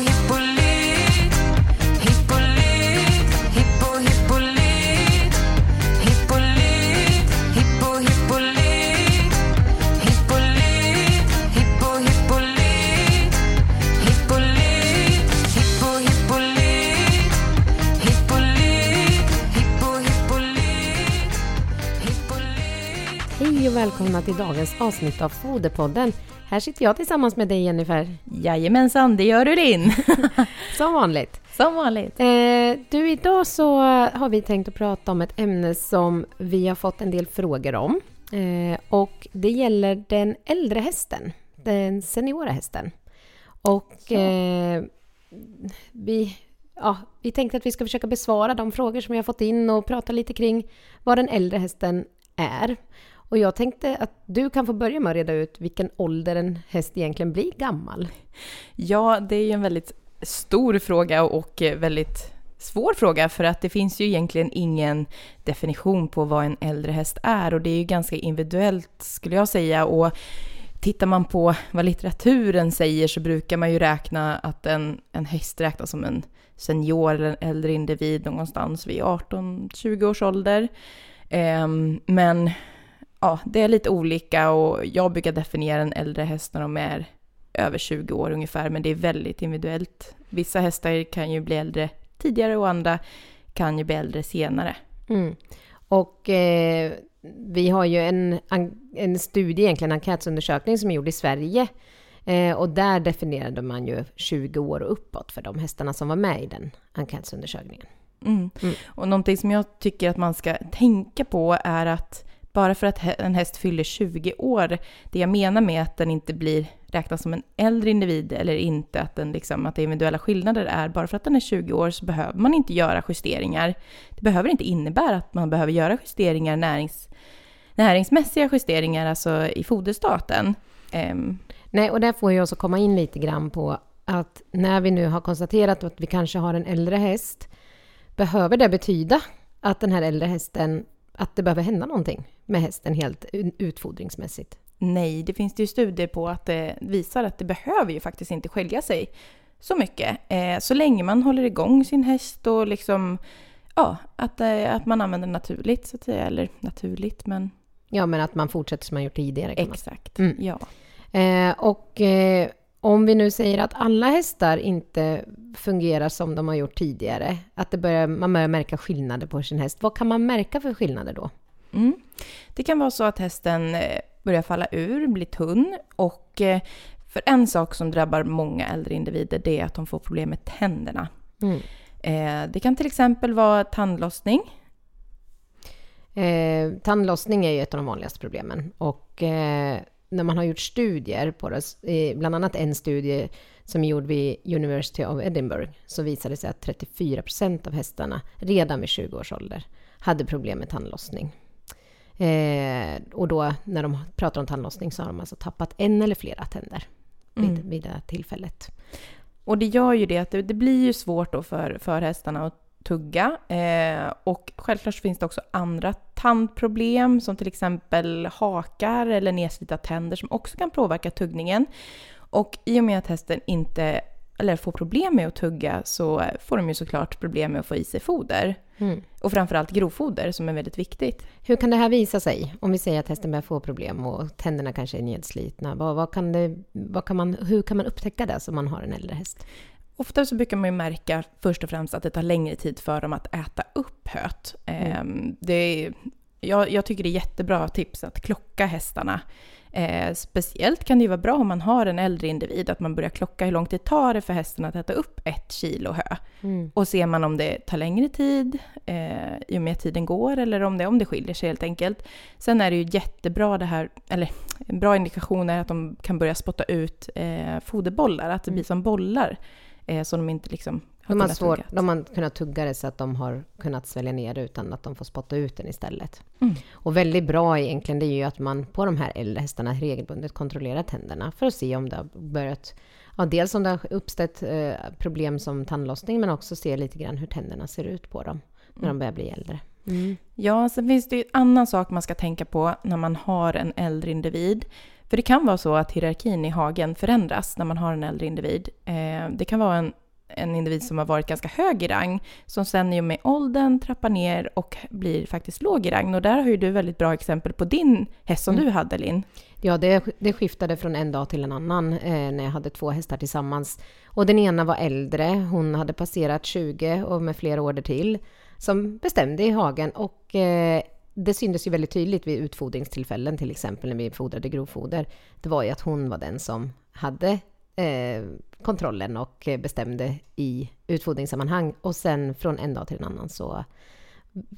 hippolyt dagens avsnitt av Foderpodden. Här sitter jag tillsammans med dig Jennifer, Jajamensan, det gör du din. som vanligt. Som vanligt. Eh, du, idag så har vi tänkt att prata om ett ämne som vi har fått en del frågor om. Eh, och det gäller den äldre hästen, den seniora hästen. Och eh, vi, ja, vi tänkte att vi ska försöka besvara de frågor som vi har fått in och prata lite kring vad den äldre hästen är. Och jag tänkte att du kan få börja med att reda ut vilken ålder en häst egentligen blir gammal. Ja, det är ju en väldigt stor fråga och väldigt svår fråga för att det finns ju egentligen ingen definition på vad en äldre häst är och det är ju ganska individuellt skulle jag säga och tittar man på vad litteraturen säger så brukar man ju räkna att en, en häst räknas som en senior eller en äldre individ någonstans vid 18-20 års ålder. Ehm, men ja, det är lite olika och jag brukar definiera en äldre häst när de är över 20 år ungefär, men det är väldigt individuellt. Vissa hästar kan ju bli äldre tidigare och andra kan ju bli äldre senare. Mm. Och eh, vi har ju en, en studie, egentligen en enkätundersökning som är gjord i Sverige. Eh, och där definierade man ju 20 år och uppåt för de hästarna som var med i den enkätundersökningen. Mm. Mm. Och någonting som jag tycker att man ska tänka på är att bara för att en häst fyller 20 år, det jag menar med att den inte blir räknas som en äldre individ eller inte, att, den liksom, att det individuella skillnader är, bara för att den är 20 år så behöver man inte göra justeringar. Det behöver inte innebära att man behöver göra justeringar, närings, näringsmässiga justeringar, alltså i foderstaten. Um. Nej, och där får jag också komma in lite grann på att när vi nu har konstaterat att vi kanske har en äldre häst, behöver det betyda att den här äldre hästen, att det behöver hända någonting med hästen helt utfodringsmässigt? Nej, det finns det ju studier på att det visar att det behöver ju faktiskt inte skilja sig så mycket. Eh, så länge man håller igång sin häst och liksom, ja, att, eh, att man använder naturligt så att säga. Eller naturligt, men Ja, men att man fortsätter som man gjort tidigare. Exakt. Mm. Ja. Eh, och om vi nu säger att alla hästar inte fungerar som de har gjort tidigare, att det börjar, man börjar märka skillnader på sin häst, vad kan man märka för skillnader då? Mm. Det kan vara så att hästen eh, börjar falla ur, blir tunn och eh, för en sak som drabbar många äldre individer det är att de får problem med tänderna. Mm. Eh, Det kan till exempel vara tandlossning. Eh, tandlossning är ju ett av de vanligaste problemen. Och eh, när man har gjort studier på det, bland annat en studie som är gjord vid University of Edinburgh, så visade det sig att 34 procent av hästarna redan vid 20 års ålder hade problem med tandlossning. Eh, och då när de pratar om tandlossning så har de alltså tappat en eller flera tänder vid, Mm. vid det här tillfället. Och det gör ju det att det, det blir ju svårt då för, för hästarna att tugga. Eh, och självklart finns det också andra tandproblem som till exempel hakar eller nedslitna tänder som också kan påverka tuggningen. Och i och med att hästen inte eller får problem med att tugga så får de ju såklart problem med att få i sig foder. Mm. Och framförallt grovfoder som är väldigt viktigt. Hur kan det här visa sig? Om vi säger att hästen börjar få problem och tänderna kanske är nedslitna. Vad, vad kan det, vad kan man, hur kan man upptäcka det som man har en äldre häst? Ofta så brukar man ju märka först och främst att det tar längre tid för dem att äta upp höet. Ehm, det är, jag, jag tycker det är jättebra tips att klocka hästarna. Eh, speciellt kan det ju vara bra om man har en äldre individ, att man börjar klocka hur lång tid tar det för hästen att äta upp ett kilo hö. Mm. Och ser man om det tar längre tid eh, med att tiden går eller om det, om det skiljer sig helt enkelt. Sen är det ju jättebra det här, eller en bra indikation är att de kan börja spotta ut eh, foderbollar, att det blir som bollar. Eh, så de inte liksom De har, tugga. de har kunnat tugga det så att de har kunnat svälja ner det utan att de får spotta ut den istället. Mm. Och väldigt bra egentligen det är ju att man på de här äldre hästarna regelbundet kontrollerar tänderna för att se om det har börjat Ja, dels om det har uppstått eh, problem som tandlossning men också se lite grann hur tänderna ser ut på dem när de börjar bli äldre. Mm. Ja, sen finns det ju en annan sak man ska tänka på när man har en äldre individ. För det kan vara så att hierarkin i hagen förändras när man har en äldre individ. Eh, det kan vara en, en individ som har varit ganska hög i rang, som sen i och med åldern trappar ner och blir faktiskt låg i rang. Och där har ju du väldigt bra exempel på din häst som Mm. du hade, Linn. Ja, det, det skiftade från en dag till en annan eh, när jag hade två hästar tillsammans. Och den ena var äldre, hon hade passerat 20 och med flera år till, som bestämde i hagen. Och eh, det syntes ju väldigt tydligt vid utfodringstillfällen, till exempel när vi fodrade grovfoder. Det var ju att hon var den som hade eh, kontrollen och bestämde i utfodringssammanhang. Och sen från en dag till en annan så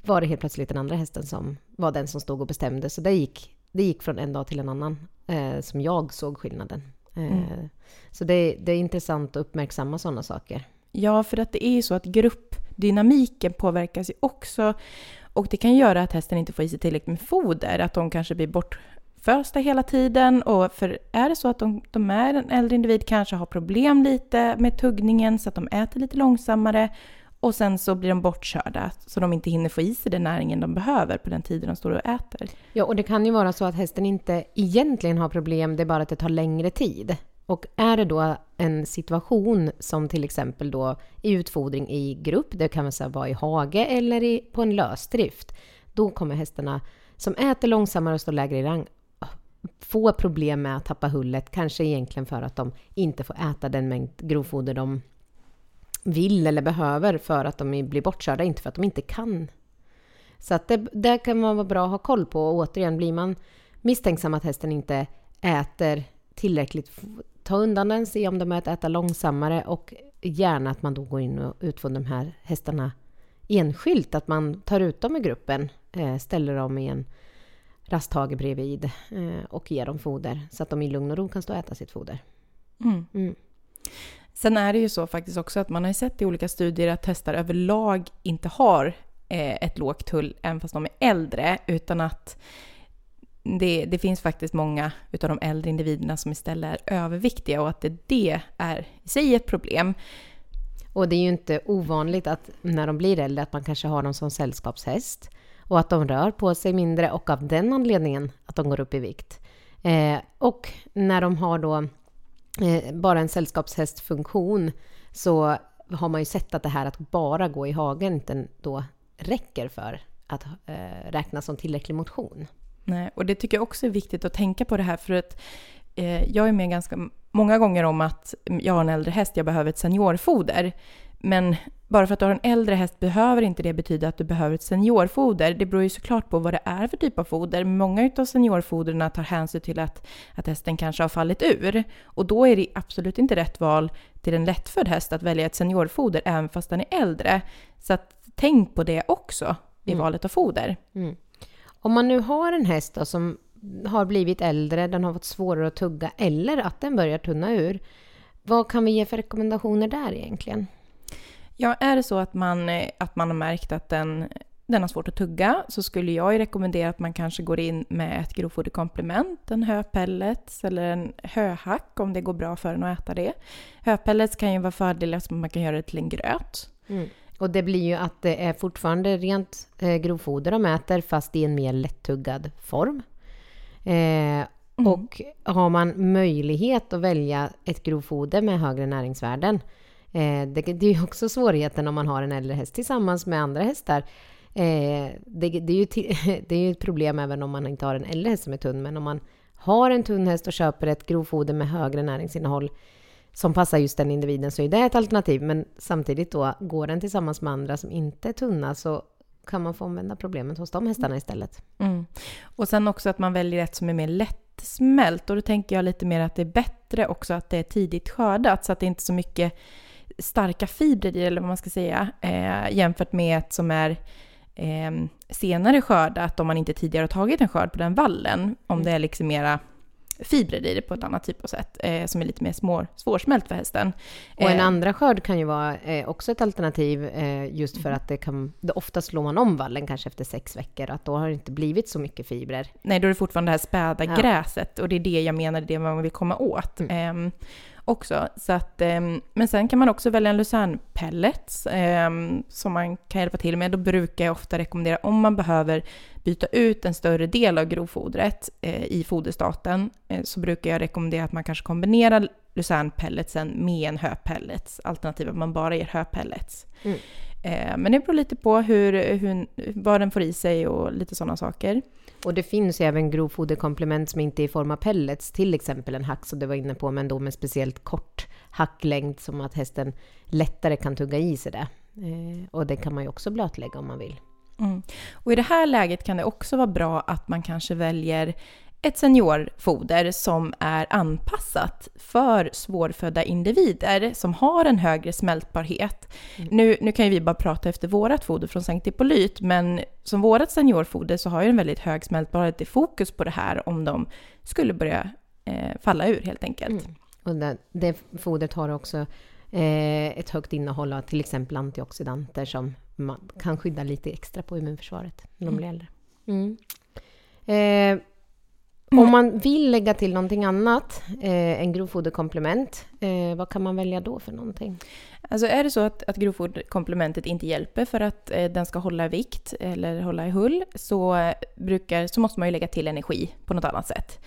var det helt plötsligt den andra hästen som var den som stod och bestämde. Så det gick, det gick från en dag till en annan eh, som jag såg skillnaden. Eh, Så det, det är intressant att uppmärksamma sådana saker. Ja, för att det är ju så att gruppdynamiken påverkas ju också. Och det kan göra att hästen inte får i sig tillräckligt med foder, att de kanske blir första hela tiden. Och för är det så att de, de är en äldre individ, kanske har problem lite med tuggningen så att de äter lite långsammare. Och sen så blir de bortkörda så de inte hinner få i sig den näringen de behöver på den tiden de står och äter. Ja, och det kan ju vara så att hästen inte egentligen har problem, det är bara att det tar längre tid. Och är det då en situation som till exempel då i utfodring i grupp, det kan man säga vara i hage eller i, på en lösdrift, då kommer hästarna som äter långsammare och står lägre i rang få problem med att tappa hullet, kanske egentligen för att de inte får äta den mängd grovfoder de vill eller behöver för att de blir bortkörda, inte för att de inte kan. Så att det, det kan man vara bra att ha koll på. Och återigen, blir man misstänksam att hästen inte äter tillräckligt, ta undan den, se om de är att äta långsammare och gärna att man då går in och utfodrar de här hästarna enskilt, att man tar ut dem i gruppen, eh, ställer dem i en rasthage bredvid eh, och ger dem foder så att de i lugn och ro kan stå och äta sitt foder. Mm. Mm. Sen är det ju så faktiskt också att man har sett i olika studier att hästar överlag inte har eh, ett lågt tull även fast de är äldre, utan att det, det finns faktiskt många utav de äldre individerna som istället är överviktiga och att det, det är i sig ett problem. Och det är ju inte ovanligt att när de blir äldre att man kanske har dem som sällskapshäst och att de rör på sig mindre och av den anledningen att de går upp i vikt. Eh, och när de har då eh, bara en sällskapshästfunktion så har man ju sett att det här att bara gå i hagen inte då räcker för att eh, räknas som tillräcklig motion. Nej, och det tycker jag också är viktigt att tänka på det här för att eh, jag är med ganska många gånger om att mm, jag har en äldre häst, jag behöver ett seniorfoder. Men bara för att du har en äldre häst behöver inte det betyda att du behöver ett seniorfoder. Det beror ju såklart på vad det är för typ av foder. Många av seniorfoderna tar hänsyn till att, att hästen kanske har fallit ur. Och då är det absolut inte rätt val till en lättfödd häst att välja ett seniorfoder även fast den är äldre. Så att tänk på det också i Mm. valet av foder. Mm. Om man nu har en häst då som har blivit äldre, den har fått svårare att tugga eller att den börjar tunna ur. Vad kan vi ge för rekommendationer där egentligen? Ja, är det så att man, eh, att man har märkt att den, den har svårt att tugga så skulle jag ju rekommendera att man kanske går in med ett grovfoderkomplement, en höpellets eller en höhack om det går bra för den att äta det. Höpellets kan ju vara fördelar som man kan göra det till en gröt. Och det blir ju att det är fortfarande rent eh, grovfoder de äter fast i en mer lättuggad form. Eh, Och har man möjlighet att välja ett grovfoder med högre näringsvärden. Eh, det, det är ju också svårigheten om man har en äldre häst tillsammans med andra hästar. Eh, det, det, är ju till, det är ju ett problem även om man inte har en äldre häst som är tunn. Men om man har en tunn häst och köper ett grovfoder med högre näringsinnehåll som passar just den individen så är det ett alternativ. Men samtidigt då, går den tillsammans med andra som inte är tunna så kan man få omvända problemet hos de hästarna istället. Mm. Och sen också att man väljer ett som är mer lättsmält. Och då tänker jag lite mer att det är bättre också att det är tidigt skördat så att det inte är så mycket starka fibrer i, eller vad man ska säga, eh, jämfört med ett som är eh, senare skördat om man inte tidigare har tagit en skörd på den vallen. Om Mm. det är liksom mera fibrer i det på ett annat typ av sätt eh, som är lite mer små, svårsmält för hästen. Och en Eh, andra skörd kan ju vara eh, också ett alternativ eh, just för att det kan... Det ofta slår man om vallen kanske efter sex veckor, att då har det inte blivit så mycket fibrer. Nej, då är det fortfarande det här späda Ja. gräset och det är det jag menar, det är det man vill komma åt. Mm. Också. Så att, eh, men sen kan man också välja en lucernpellets eh, som man kan hjälpa till med. Då brukar jag ofta rekommendera, om man behöver byta ut en större del av grovfodret eh, i foderstaten eh, så brukar jag rekommendera att man kanske kombinerar lucernpelletsen med en höpellets, alternativt att man bara ger höpellets. Mm. Eh, men det beror lite på hur, hur, vad den får i sig och lite sådana saker. Och det finns ju även grovfoderkomplement som inte är i form av pellets, till exempel en hack som du var inne på, men då med speciellt kort hacklängd som att hästen lättare kan tugga i sig det. Eh, och det kan man ju också blötlägga om man vill. Mm. Och i det här läget kan det också vara bra att man kanske väljer ett seniorfoder som är anpassat för svårfödda individer som har en högre smältbarhet. Mm. Nu, nu kan ju vi bara prata efter vårat foder från Sankt Hippolyt, men som vårat seniorfoder så har ju en väldigt hög smältbarhet. Det är fokus på det här om de skulle börja eh, falla ur helt enkelt. Mm. Och det, det fodret har också eh, ett högt innehåll av till exempel antioxidanter som man kan skydda lite extra på immunförsvaret när de blir äldre. Mm. Eh, om man vill lägga till någonting annat eh, än grovfoderkomplement, eh, vad kan man välja då för någonting? Alltså är det så att, att grovfoderkomplementet inte hjälper för att eh, den ska hålla vikt eller hålla i hull så, brukar, så måste man ju lägga till energi på något annat sätt.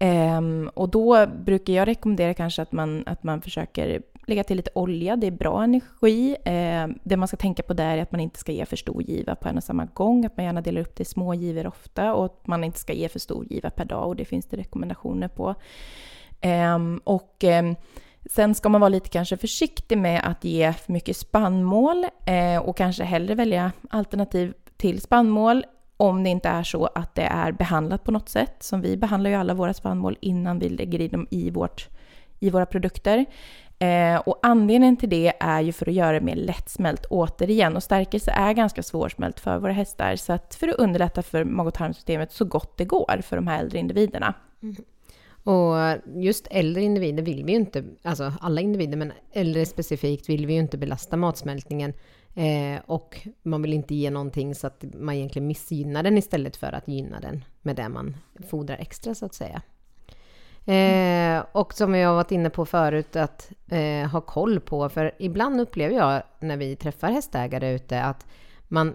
Um, och då brukar jag rekommendera kanske att man, att man försöker lägga till lite olja, det är bra energi. Eh, det man ska tänka på där är att man inte ska ge för stor giva på en och samma gång, att man gärna delar upp det i små givor ofta och att man inte ska ge för stor giva per dag och det finns det rekommendationer på. Eh, och eh, Sen ska man vara lite kanske försiktig med att ge för mycket spannmål eh, och kanske hellre välja alternativ till spannmål om det inte är så att det är behandlat på något sätt. Som vi behandlar ju alla våra spannmål innan vi lägger i dem i, vårt, i våra produkter. Eh, och anledningen till det är ju för att göra det mer lättsmält återigen. Och stärkelse är ganska svårsmält för våra hästar. Så att för att underlätta för mag och tarmsystemet så gott det går för de här äldre individerna. Mm. Och just äldre individer vill vi ju inte, alltså alla individer, men äldre specifikt vill vi ju inte belasta matsmältningen. Eh, och man vill inte ge någonting så att man egentligen missgynnar den istället för att gynna den med det man fodrar extra så att säga. Eh, och som vi har varit inne på förut, att eh, ha koll på. För ibland upplever jag när vi träffar hästägare ute att man,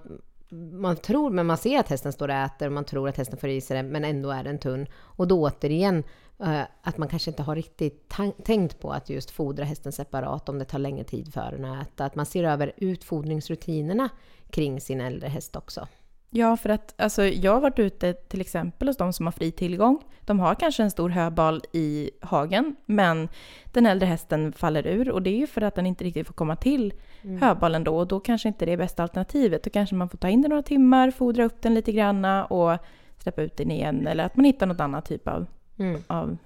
man tror, men man ser att hästen står och äter och man tror att hästen får i sig det, men ändå är den tunn. Och då återigen, att man kanske inte har riktigt tänkt på att just fodra hästen separat om det tar längre tid för den att äta. Att man ser över utfodringsrutinerna kring sin äldre häst också. Ja, för att alltså, jag har varit ute till exempel hos de som har fri tillgång. De har kanske en stor höbal i hagen, men den äldre hästen faller ur och det är ju för att den inte riktigt får komma till mm. höbalen då och då kanske inte det är bästa alternativet. Då kanske man får ta in den några timmar, fodra upp den lite granna och släppa ut den igen eller att man hittar något annat typ av, mm. av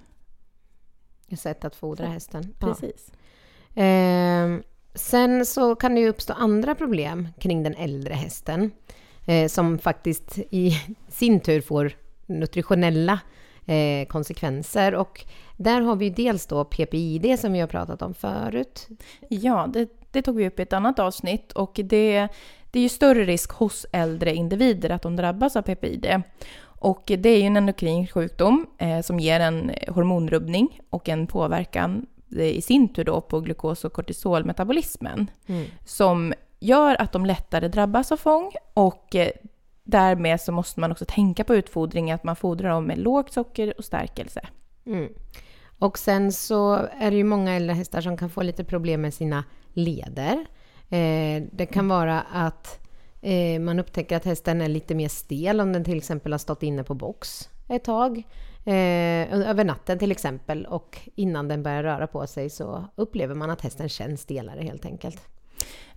sätt att fodra hästen. Precis. Ja. Eh, sen så kan det ju uppstå andra problem kring den äldre hästen eh, som faktiskt i sin tur får nutritionella eh, konsekvenser. Och där har vi dels då PPID som vi har pratat om förut. Ja, det, det tog vi upp i ett annat avsnitt och det, det är ju större risk hos äldre individer att de drabbas av PPID. Och det är ju en endokrin sjukdom eh, som ger en hormonrubbning och en påverkan eh, i sin tur då på glukos och kortisolmetabolismen mm. som gör att de lättare drabbas av fång och eh, därmed så måste man också tänka på utfodring, att man fodrar dem med lågt socker och stärkelse. Mm. Och sen så är det ju många äldre hästar som kan få lite problem med sina leder. Eh, det kan vara att eh, man upptäcker att hästen är lite mer stel om den till exempel har stått inne på box ett tag. Eh, över natten till exempel och innan den börjar röra på sig så upplever man att hästen känns stelare helt enkelt.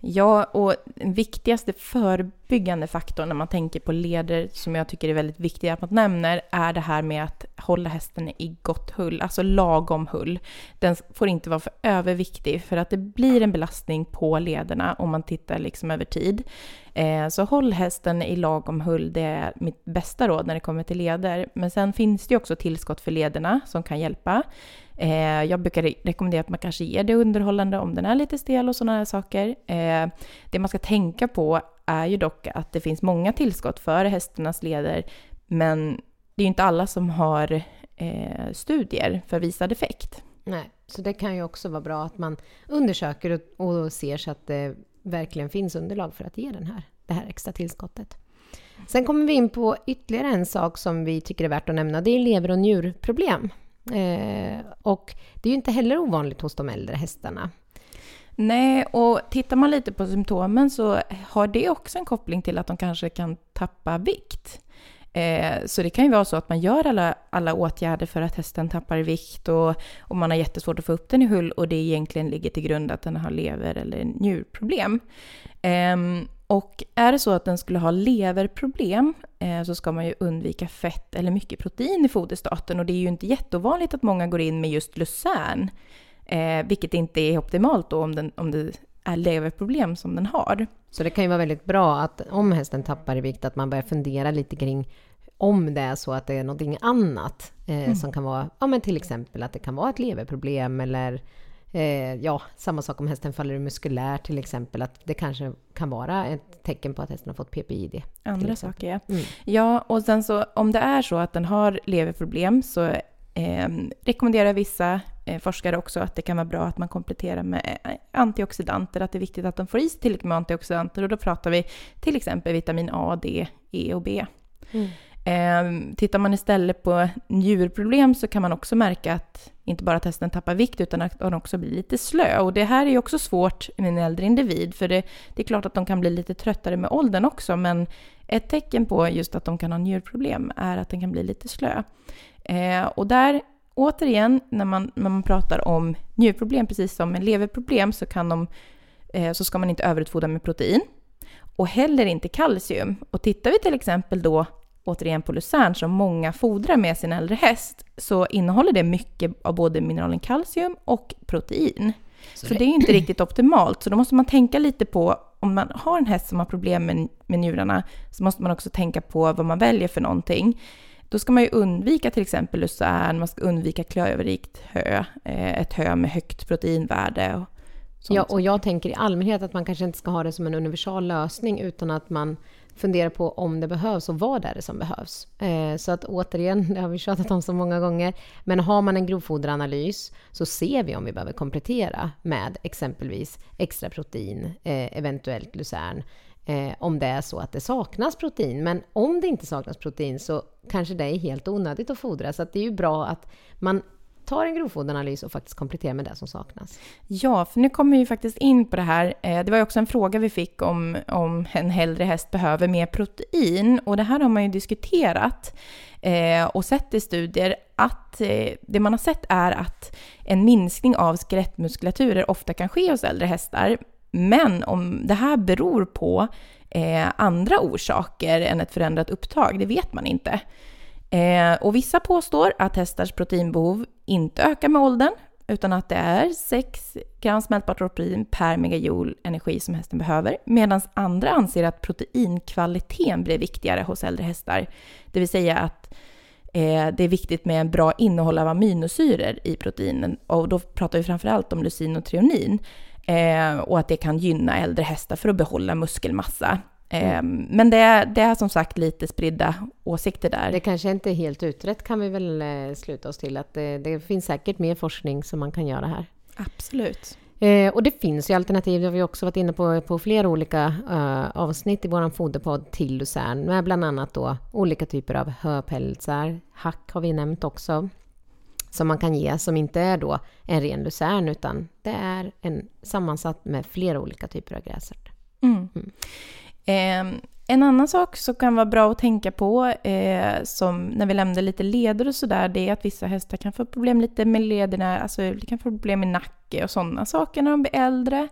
Ja, och den viktigaste förebyggande faktorn när man tänker på leder, som jag tycker är väldigt viktigt att man nämner, är det här med att hålla hästen i gott hull, alltså lagom hull. Den får inte vara för överviktig, för att det blir en belastning på lederna om man tittar liksom över tid. Eh, så håll hästen i lagom hull, det är mitt bästa råd när det kommer till leder. Men sen finns det ju också tillskott för lederna som kan hjälpa. Eh, jag brukar rekommendera att man kanske ger det underhållande om den är lite stel och sådana här saker. Eh, det man ska tänka på är ju dock att det finns många tillskott för hästarnas leder, men det är ju inte alla som har eh, studier för visad effekt. Nej, så det kan ju också vara bra att man undersöker och, och ser så att det verkligen finns underlag för att ge den här, det här extra tillskottet. Sen kommer vi in på ytterligare en sak som vi tycker är värt att nämna. Det är lever och njurproblem. Eh, och det är ju inte heller ovanligt hos de äldre hästarna. Nej, och tittar man lite på symptomen så har det också en koppling till att de kanske kan tappa vikt. Eh, så det kan ju vara så att man gör alla, alla åtgärder för att hästen tappar vikt och, och man har jättesvårt att få upp den i hull och det egentligen ligger till grund att den har lever eller njurproblem. Eh, och är det så att den skulle ha leverproblem så ska man ju undvika fett eller mycket protein i foderstaten och det är ju inte jätteovanligt att många går in med just lucern, eh, vilket inte är optimalt då om, den, om det är leverproblem som den har. Så det kan ju vara väldigt bra att om hästen tappar i vikt att man börjar fundera lite kring om det är så att det är någonting annat eh, Mm. som kan vara, ja men till exempel att det kan vara ett leverproblem eller eh, ja, samma sak om hästen faller ur muskulär till exempel, att det kanske kan vara ett tecken på att hästen har fått PPID. Andra saker, ja. Mm. Ja, och sen så om det är så att den har leverproblem så eh, rekommenderar vissa eh, forskare också att det kan vara bra att man kompletterar med eh, antioxidanter, att det är viktigt att de får i sig tillräckligt med antioxidanter och då pratar vi till exempel vitamin A, D, E och B. Mm. Eh, tittar man istället på njurproblem så kan man också märka att inte bara att hästen tappar vikt utan att den också blir lite slö. Och det här är ju också svårt med en äldre individ för det, det är klart att de kan bli lite tröttare med åldern också men ett tecken på just att de kan ha njurproblem är att den kan bli lite slö. Eh, och där, återigen, när man, när man pratar om njurproblem, precis som med leverproblem, så, kan de, eh, så ska man inte överutfodra med protein. Och heller inte kalcium. Och tittar vi till exempel då återigen på lucern som många fodrar med sin äldre häst så innehåller det mycket av både mineralen kalcium och protein. Så, det är ju inte riktigt optimalt. Så då måste man tänka lite på, om man har en häst som har problem med, med njurarna, så måste man också tänka på vad man väljer för någonting. Då ska man ju undvika till exempel lucern, man ska undvika klöverikt hö, eh, ett hö med högt proteinvärde. Och. Ja, och jag tänker i allmänhet att man kanske inte ska ha det som en universal lösning utan att man funderar på om det behövs och vad det är som behövs. Eh, så att återigen, det har vi tjatat om så många gånger, men har man en grovfoderanalys så ser vi om vi behöver komplettera med exempelvis extra protein, eh, eventuellt lucern, eh, om det är så att det saknas protein. Men om det inte saknas protein så kanske det är helt onödigt att fodra. Så att det är ju bra att man tar en grovfoderanalys och faktiskt kompletterar med det som saknas. Ja, för nu kommer vi ju faktiskt in på det här. Eh, det var ju också en fråga vi fick om, om en äldre häst behöver mer protein. Och det här har man ju diskuterat eh, och sett i studier att eh, det man har sett är att en minskning av skelettmuskulaturer ofta kan ske hos äldre hästar. Men om det här beror på eh, andra orsaker än ett förändrat upptag, det vet man inte. Eh, och vissa påstår att hästars proteinbehov inte ökar med åldern, utan att det är 6 gram smältbart protein per megajoule energi som hästen behöver, medan andra anser att proteinkvaliteten blir viktigare hos äldre hästar. Det vill säga att eh, det är viktigt med en bra innehåll av aminosyror i proteinen, och då pratar vi framförallt om lysin och treonin, eh, och att det kan gynna äldre hästar för att behålla muskelmassa. Eh, Men det är, det är som sagt lite spridda åsikter där. Det kanske inte är helt utrett kan vi väl eh, sluta oss till att det, det finns säkert mer forskning som man kan göra här. Absolut. Eh, och det finns ju alternativ, det har vi också varit inne på på flera olika eh, avsnitt i vår foderpodd till lucern, med bland annat då olika typer av höpälsar, hack har vi nämnt också, som man kan ge, som inte är då en ren lucern, utan det är en sammansatt med flera olika typer av gräsärtor. Mm. Eh, Ehm, en annan sak som kan vara bra att tänka på, eh, som när vi lämnar lite leder och sådär, det är att vissa hästar kan få problem lite med lederna, alltså de kan få problem med nacke och sådana saker när de blir äldre.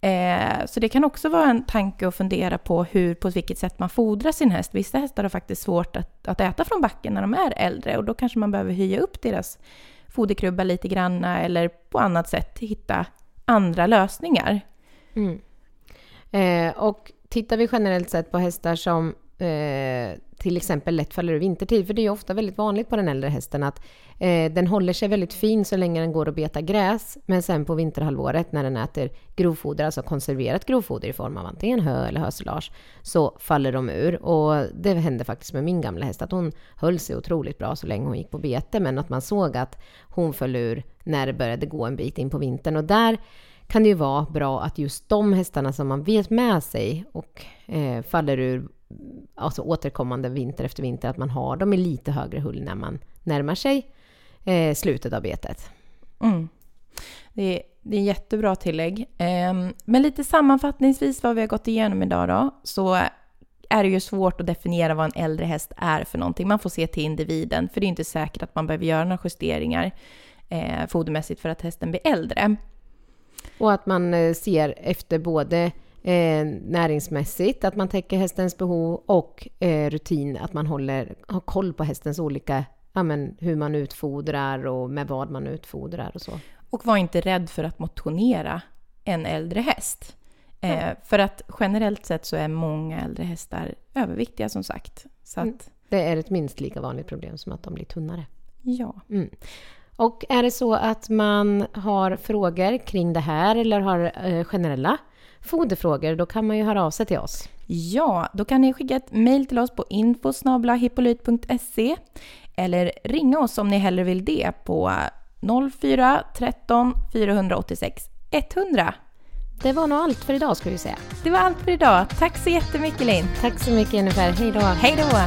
Eh, så det kan också vara en tanke att fundera på hur, på vilket sätt man fodrar sin häst. Vissa hästar har faktiskt svårt att, att äta från backen när de är äldre och då kanske man behöver höja upp deras foderkrubba lite granna eller på annat sätt hitta andra lösningar. Mm. Eh, och tittar vi generellt sett på hästar som eh, till exempel lätt faller ur vintertid, för det är ju ofta väldigt vanligt på den äldre hästen att eh, den håller sig väldigt fin så länge den går och betar gräs, men sen på vinterhalvåret när den äter grovfoder, alltså konserverat grovfoder i form av antingen hö eller hösilage, så faller de ur. Och det hände faktiskt med min gamla häst, att hon höll sig otroligt bra så länge hon gick på bete, men att man såg att hon föll ur när det började gå en bit in på vintern. Och där kan det ju vara bra att just de hästarna som man vet med sig och eh, faller ur alltså återkommande vinter efter vinter, att man har dem i lite högre hull när man närmar sig eh, slutet av betet. Mm. Det, är, det är jättebra tillägg. Eh, men lite sammanfattningsvis vad vi har gått igenom idag då, så är det ju svårt att definiera vad en äldre häst är för någonting. Man får se till individen, för det är inte säkert att man behöver göra några justeringar eh, fodermässigt för att hästen blir äldre. Och att man eh, ser efter både eh, näringsmässigt, att man täcker hästens behov och eh, rutin, att man håller, har koll på hästens olika, ja, men, hur man utfodrar och med vad man utfodrar och så. Och var inte rädd för att motionera en äldre häst. Eh, för att generellt sett så är många äldre hästar överviktiga som sagt. Så att, Mm. Det är ett minst lika vanligt problem som att de blir tunnare. ja. Mm. Och är det så att man har frågor kring det här eller har eh, generella foderfrågor, då kan man ju höra av sig till oss. Ja, då kan ni skicka ett mejl till oss på info.hippolyt.se eller ringa oss om ni hellre vill det på 04 13 486 100. Det var nog allt för idag skulle vi säga. Det var allt för idag. Tack så jättemycket Linn. Tack så mycket Jennifer, hej då! Hej då!